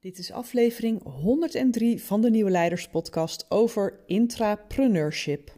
Dit is aflevering 103 van de Nieuwe Leiders Podcast over intrapreneurship.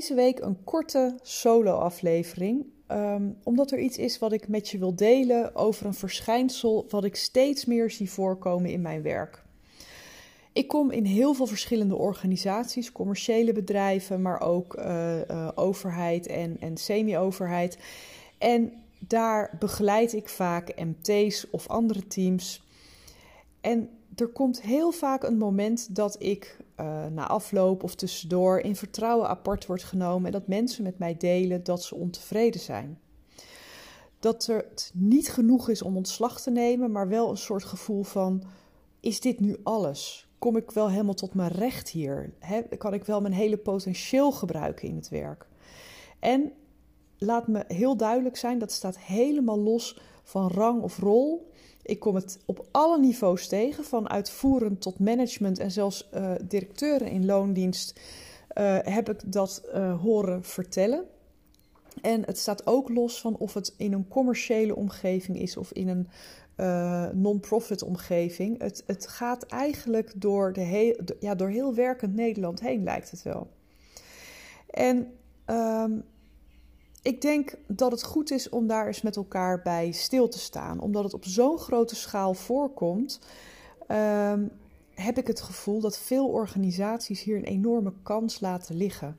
Deze week een korte solo-aflevering, um, omdat er iets is wat ik met je wil delen over een verschijnsel wat ik steeds meer zie voorkomen in mijn werk. Ik kom in heel veel verschillende organisaties, commerciële bedrijven, maar ook uh, uh, overheid en, en semi-overheid. En daar begeleid ik vaak MT's of andere teams. En er komt heel vaak een moment dat ik uh, na afloop of tussendoor in vertrouwen apart wordt genomen en dat mensen met mij delen dat ze ontevreden zijn. Dat het niet genoeg is om ontslag te nemen, maar wel een soort gevoel van: is dit nu alles? Kom ik wel helemaal tot mijn recht hier? Kan ik wel mijn hele potentieel gebruiken in het werk? En laat me heel duidelijk zijn: dat staat helemaal los van rang of rol. Ik kom het op alle niveaus tegen, van uitvoerend tot management en zelfs uh, directeuren in loondienst uh, heb ik dat uh, horen vertellen. En het staat ook los van of het in een commerciële omgeving is of in een non-profit omgeving. Het, het gaat eigenlijk door, de heel, ja, door heel werkend Nederland heen, lijkt het wel. En um, ik denk dat het goed is om daar eens met elkaar bij stil te staan. Omdat het op zo'n grote schaal voorkomt, um, heb ik het gevoel dat veel organisaties hier een enorme kans laten liggen.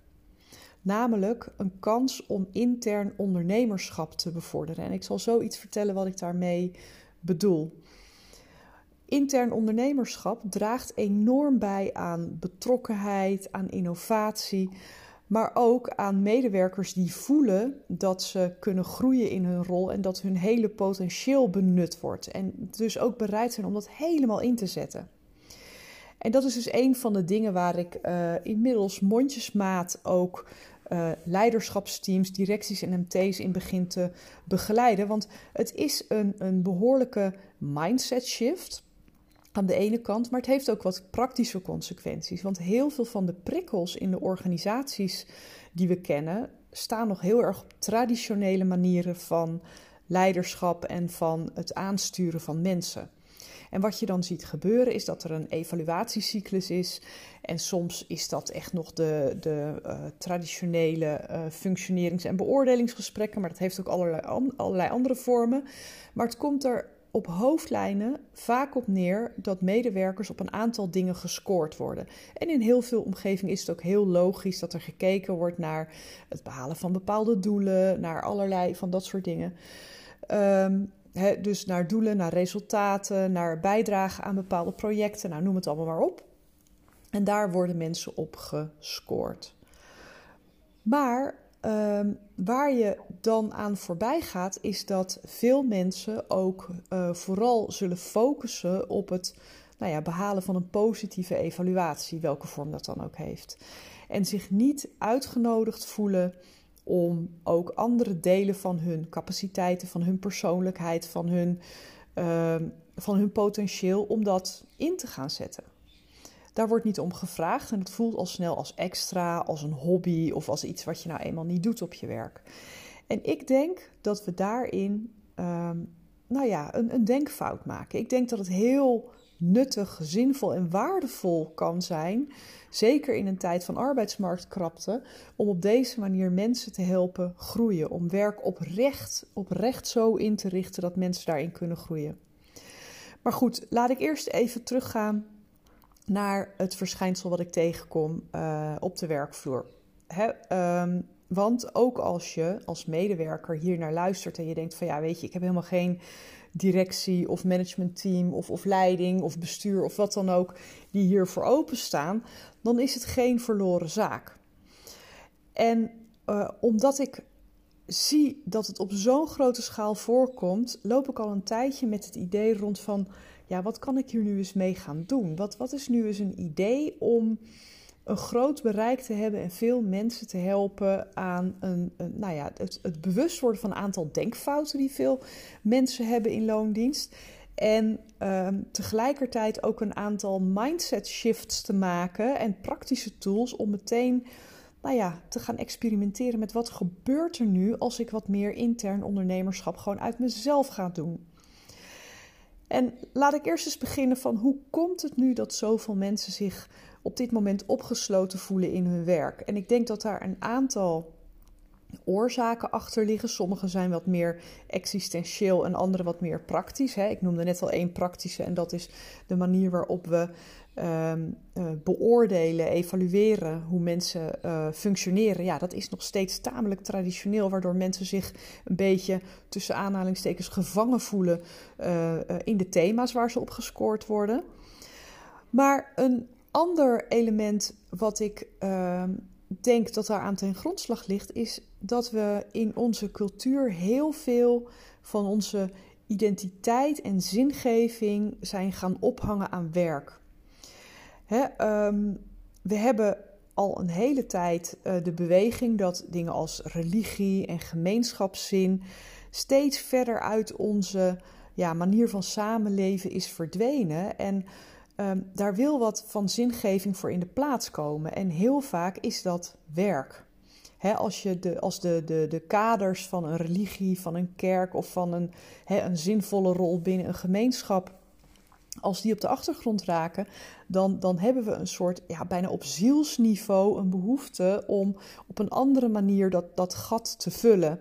Namelijk een kans om intern ondernemerschap te bevorderen. En ik zal zoiets vertellen wat ik daarmee bedoel. Intern ondernemerschap draagt enorm bij aan betrokkenheid, aan innovatie maar ook aan medewerkers die voelen dat ze kunnen groeien in hun rol en dat hun hele potentieel benut wordt. En dus ook bereid zijn om dat helemaal in te zetten. En dat is dus een van de dingen waar ik uh, inmiddels mondjesmaat ook uh, leiderschapsteams, directies en MT's in begin te begeleiden. Want het is een, een behoorlijke mindset shift aan de ene kant, maar het heeft ook wat praktische consequenties. Want heel veel van de prikkels in de organisaties die we kennen, staan nog heel erg op traditionele manieren van leiderschap en van het aansturen van mensen. En wat je dan ziet gebeuren is dat er een evaluatiecyclus is. En soms is dat echt nog de, de uh, traditionele uh, functionerings- en beoordelingsgesprekken. Maar dat heeft ook allerlei, allerlei andere vormen. Maar het komt er op hoofdlijnen vaak op neer dat medewerkers op een aantal dingen gescoord worden. En in heel veel omgevingen is het ook heel logisch dat er gekeken wordt naar het behalen van bepaalde doelen, naar allerlei van dat soort dingen. Um, dus naar doelen, naar resultaten, naar bijdragen aan bepaalde projecten, nou noem het allemaal maar op. En daar worden mensen op gescoord. Maar Um, waar je dan aan voorbij gaat, is dat veel mensen ook uh, vooral zullen focussen op het nou ja, behalen van een positieve evaluatie, welke vorm dat dan ook heeft. En zich niet uitgenodigd voelen om ook andere delen van hun capaciteiten, van hun persoonlijkheid, van hun, uh, van hun potentieel, om dat in te gaan zetten. Daar wordt niet om gevraagd en het voelt al snel als extra, als een hobby of als iets wat je nou eenmaal niet doet op je werk. En ik denk dat we daarin, um, nou ja, een, een denkfout maken. Ik denk dat het heel nuttig, zinvol en waardevol kan zijn, zeker in een tijd van arbeidsmarktkrapte, om op deze manier mensen te helpen groeien, om werk oprecht, oprecht zo in te richten dat mensen daarin kunnen groeien. Maar goed, laat ik eerst even teruggaan naar het verschijnsel wat ik tegenkom uh, op de werkvloer. Um, want ook als je als medewerker hier naar luistert en je denkt van ja, weet je, ik heb helemaal geen directie of managementteam of, of leiding of bestuur of wat dan ook die hiervoor openstaan, dan is het geen verloren zaak. En uh, omdat ik zie dat het op zo'n grote schaal voorkomt, loop ik al een tijdje met het idee rond van, ja, wat kan ik hier nu eens mee gaan doen? Wat, wat is nu eens een idee om een groot bereik te hebben en veel mensen te helpen aan een, nou ja, het, het bewust worden van een aantal denkfouten die veel mensen hebben in loondienst. En ehm, tegelijkertijd ook een aantal mindset shifts te maken en praktische tools om meteen nou ja, te gaan experimenteren met wat gebeurt er nu als ik wat meer intern ondernemerschap gewoon uit mezelf ga doen. En laat ik eerst eens beginnen van hoe komt het nu dat zoveel mensen zich op dit moment opgesloten voelen in hun werk? En ik denk dat daar een aantal oorzaken achter liggen. Sommige zijn wat meer existentieel en andere wat meer praktisch. Hè. Ik noemde net al één praktische en dat is de manier waarop we Ehm, eh, beoordelen, evalueren hoe mensen uh, functioneren, ja, dat is nog steeds tamelijk traditioneel, waardoor mensen zich een beetje tussen aanhalingstekens gevangen voelen uh, in de thema's waar ze op gescoord worden. Maar een ander element wat ik ehm, denk dat daar aan ten grondslag ligt, is dat we in onze cultuur heel veel van onze identiteit en zingeving zijn gaan ophangen aan werk. Hè, ehm, we hebben al een hele tijd uh, de beweging dat dingen als religie en gemeenschapszin steeds verder uit onze ja, manier van samenleven is verdwenen. En um, daar wil wat van zingeving voor in de plaats komen. En heel vaak is dat werk. Als je de, als de, de, de kaders van een religie, van een kerk of van een, een zinvolle rol binnen een gemeenschap als die op de achtergrond raken, dan, dan hebben we een soort, ja, bijna op zielsniveau, een behoefte om op een andere manier dat, dat gat te vullen.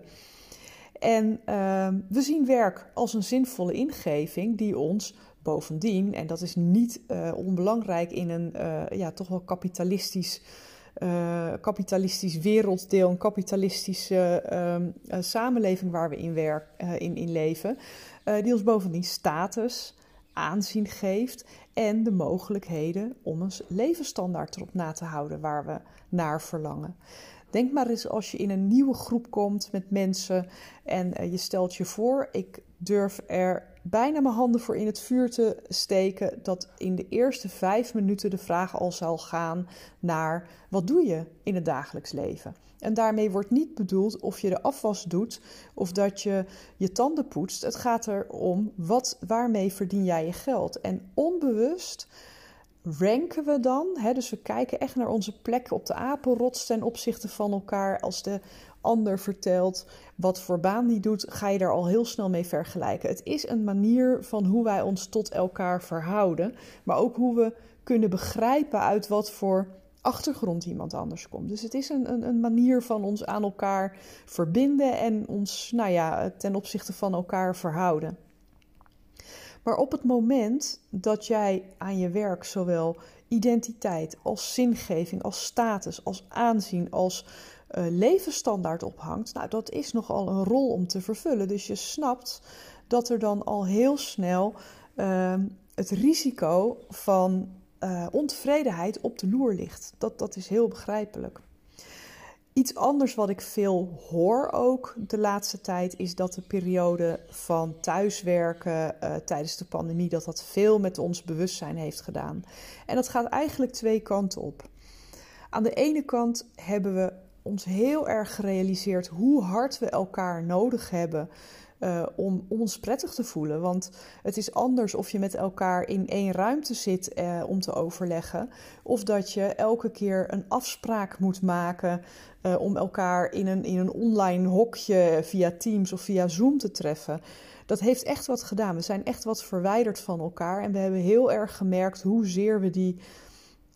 En uh, we zien werk als een zinvolle ingeving die ons bovendien, en dat is niet uh, onbelangrijk in een uh, ja, toch wel kapitalistisch, uh, kapitalistisch werelddeel, een kapitalistische ehm, samenleving waar we in, werk, in, in leven, die ons bovendien status, aanzien geeft en de mogelijkheden om een levensstandaard erop na te houden waar we naar verlangen. Denk maar eens als je in een nieuwe groep komt met mensen en eh, je stelt je voor, ik durf er bijna mijn handen voor in het vuur te steken dat in de eerste vijf minuten de vraag al zal gaan naar wat doe je in het dagelijks leven? En daarmee wordt niet bedoeld of je de afwas doet of dat je je tanden poetst. Het gaat erom wat, waarmee verdien jij je geld. En onbewust ranken we dan. Hè, dus we kijken echt naar onze plekken op de apenrots ten opzichte van elkaar. Als de ander vertelt wat voor baan die doet, ga je daar al heel snel mee vergelijken. Het is een manier van hoe wij ons tot elkaar verhouden, maar ook hoe we kunnen begrijpen uit wat voor achtergrond iemand anders komt. Dus het is een, een, een, manier van ons aan elkaar verbinden en ons nou ja, ten opzichte van elkaar verhouden. Maar op het moment dat jij aan je werk zowel identiteit als zingeving, als status, als aanzien, als uh, levensstandaard ophangt, nou dat is nogal een rol om te vervullen. Dus je snapt dat er dan al heel snel uh, het risico van uh, ontevredenheid op de loer ligt. Dat, dat is heel begrijpelijk. Iets anders wat ik veel hoor ook de laatste tijd is dat de periode van thuiswerken uh, tijdens de pandemie dat dat veel met ons bewustzijn heeft gedaan. En dat gaat eigenlijk twee kanten op. Aan de ene kant hebben we ons heel erg gerealiseerd hoe hard we elkaar nodig hebben uh, om, ons prettig te voelen. Want het is anders of je met elkaar in één ruimte zit uh, om te overleggen, of dat je elke keer een afspraak moet maken uh, om elkaar in een, in een online hokje via Teams of via Zoom te treffen. Dat heeft echt wat gedaan. We zijn echt wat verwijderd van elkaar en we hebben heel erg gemerkt hoezeer we die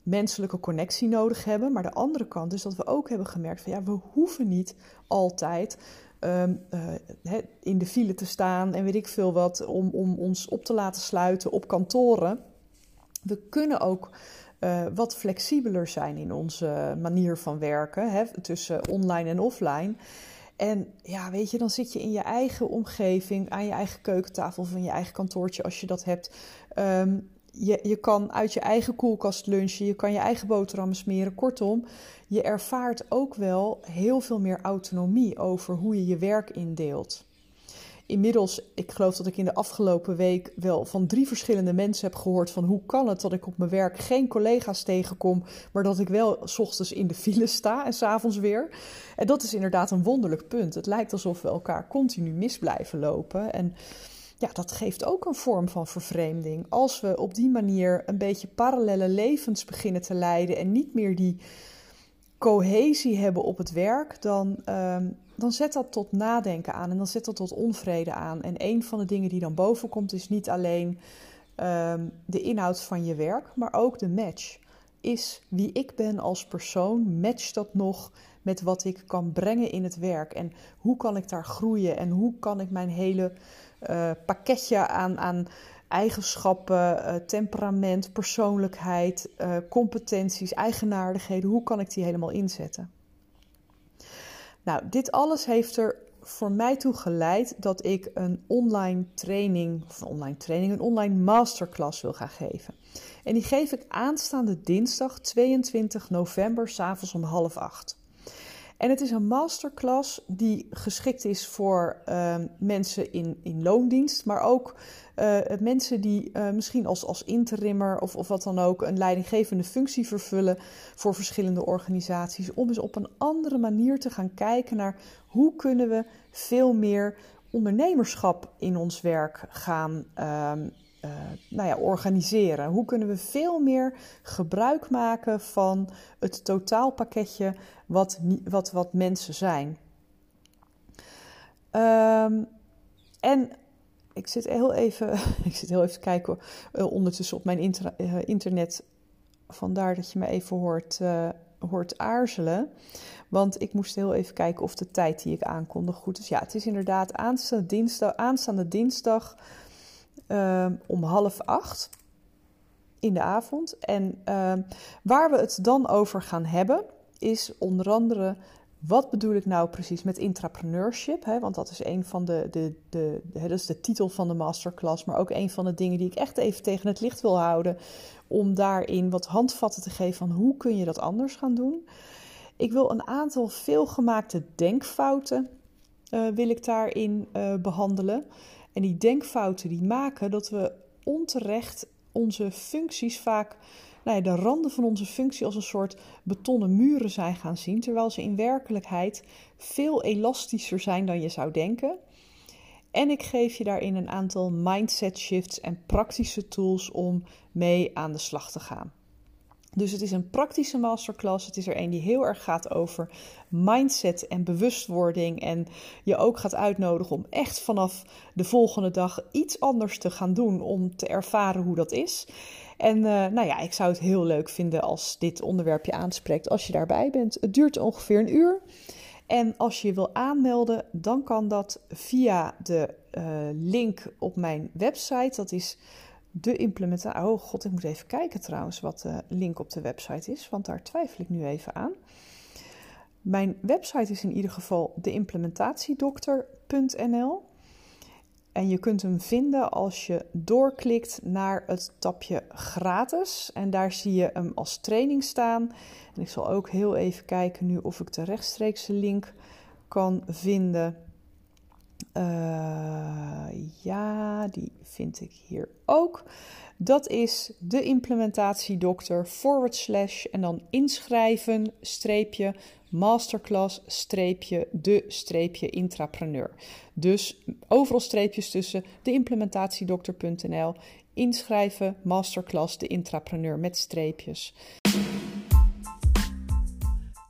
menselijke connectie nodig hebben. Maar de andere kant is dat we ook hebben gemerkt van ja, we hoeven niet altijd um, uh, in de file te staan en weet ik veel wat om, om ons op te laten sluiten op kantoren. We kunnen ook uh, wat flexibeler zijn in onze manier van werken hè, tussen online en offline. En ja, weet je, dan zit je in je eigen omgeving, aan je eigen keukentafel of in je eigen kantoortje als je dat hebt. Um, je, je kan uit je eigen koelkast lunchen, je kan je eigen boterhammen smeren. Kortom, je ervaart ook wel heel veel meer autonomie over hoe je je werk indeelt. Inmiddels, ik geloof dat ik in de afgelopen week wel van drie verschillende mensen heb gehoord van hoe kan het dat ik op mijn werk geen collega's tegenkom, maar dat ik wel s ochtends in de file sta en s'avonds weer. En dat is inderdaad een wonderlijk punt. Het lijkt alsof we elkaar continu mis blijven lopen. En ja, dat geeft ook een vorm van vervreemding. Als we op die manier een beetje parallele levens beginnen te leiden en niet meer die cohesie hebben op het werk, dan, ehm, dan zet dat tot nadenken aan en dan zet dat tot onvrede aan. En een van de dingen die dan boven komt is niet alleen ehm, de inhoud van je werk, maar ook de match. Is wie ik ben als persoon, matcht dat nog met wat ik kan brengen in het werk? En hoe kan ik daar groeien? En hoe kan ik mijn hele uh, pakketje aan, aan eigenschappen, uh, temperament, persoonlijkheid, uh, competenties, eigenaardigheden, hoe kan ik die helemaal inzetten? Nou, dit alles heeft er voor mij toe geleid dat ik een online training, of een online training, een online masterclass wil gaan geven. En die geef ik aanstaande dinsdag 22 november, s'avonds om half acht. En het is een masterclass die geschikt is voor uh, mensen in, in loondienst, maar ook uh, mensen die uh, misschien als, als interimmer of, of wat dan ook een leidinggevende functie vervullen voor verschillende organisaties. Om eens op een andere manier te gaan kijken naar hoe kunnen we veel meer ondernemerschap in ons werk gaan ehm, uh, nou ja, organiseren? Hoe kunnen we veel meer gebruik maken van het totaalpakketje wat, wat, wat mensen zijn? Um, en ik zit heel even, ik zit heel even te kijken uh, ondertussen op mijn uh, internet. Vandaar dat je me even hoort, hoort aarzelen. Want ik moest heel even kijken of de tijd die ik aankondig goed is. Ja, het is inderdaad aanstaande dinsdag, aanstaande dinsdag uh, om half acht in de avond. En uh, waar we het dan over gaan hebben, is onder andere wat bedoel ik nou precies met intrapreneurship? Hè? Want dat is een van de, de, de, dat is de titel van de masterclass, maar ook een van de dingen die ik echt even tegen het licht wil houden. Om daarin wat handvatten te geven van hoe kun je dat anders gaan doen. Ik wil een aantal veelgemaakte denkfouten uh, wil ik daarin uh, behandelen. En die denkfouten die maken dat we onterecht onze functies vaak, nou ja, de randen van onze functie als een soort betonnen muren zijn gaan zien, terwijl ze in werkelijkheid veel elastischer zijn dan je zou denken. En ik geef je daarin een aantal mindset shifts en praktische tools om mee aan de slag te gaan. Dus het is een praktische masterclass. Het is er een die heel erg gaat over mindset en bewustwording. En je ook gaat uitnodigen om echt vanaf de volgende dag iets anders te gaan doen. Om te ervaren hoe dat is. En uh, nou ja, ik zou het heel leuk vinden als dit onderwerp je aanspreekt. Als je daarbij bent. Het duurt ongeveer een uur. En als je je wil aanmelden, dan kan dat via de uh, link op mijn website. Dat is de implementatie. Oh god, ik moet even kijken trouwens wat de link op de website is, want daar twijfel ik nu even aan. Mijn website is in ieder geval deimplementatiedokter.nl. En je kunt hem vinden als je doorklikt naar het tapje gratis. En daar zie je hem als training staan. En ik zal ook heel even kijken nu of ik de rechtstreekse link kan vinden. Uh, ja, die vind ik hier ook. Dat is de implementatiedokter forward slash en dan inschrijven streepje masterclass streepje de streepje intrapreneur. Dus overal streepjes tussen de implementatiedokter.nl inschrijven masterclass de intrapreneur met streepjes.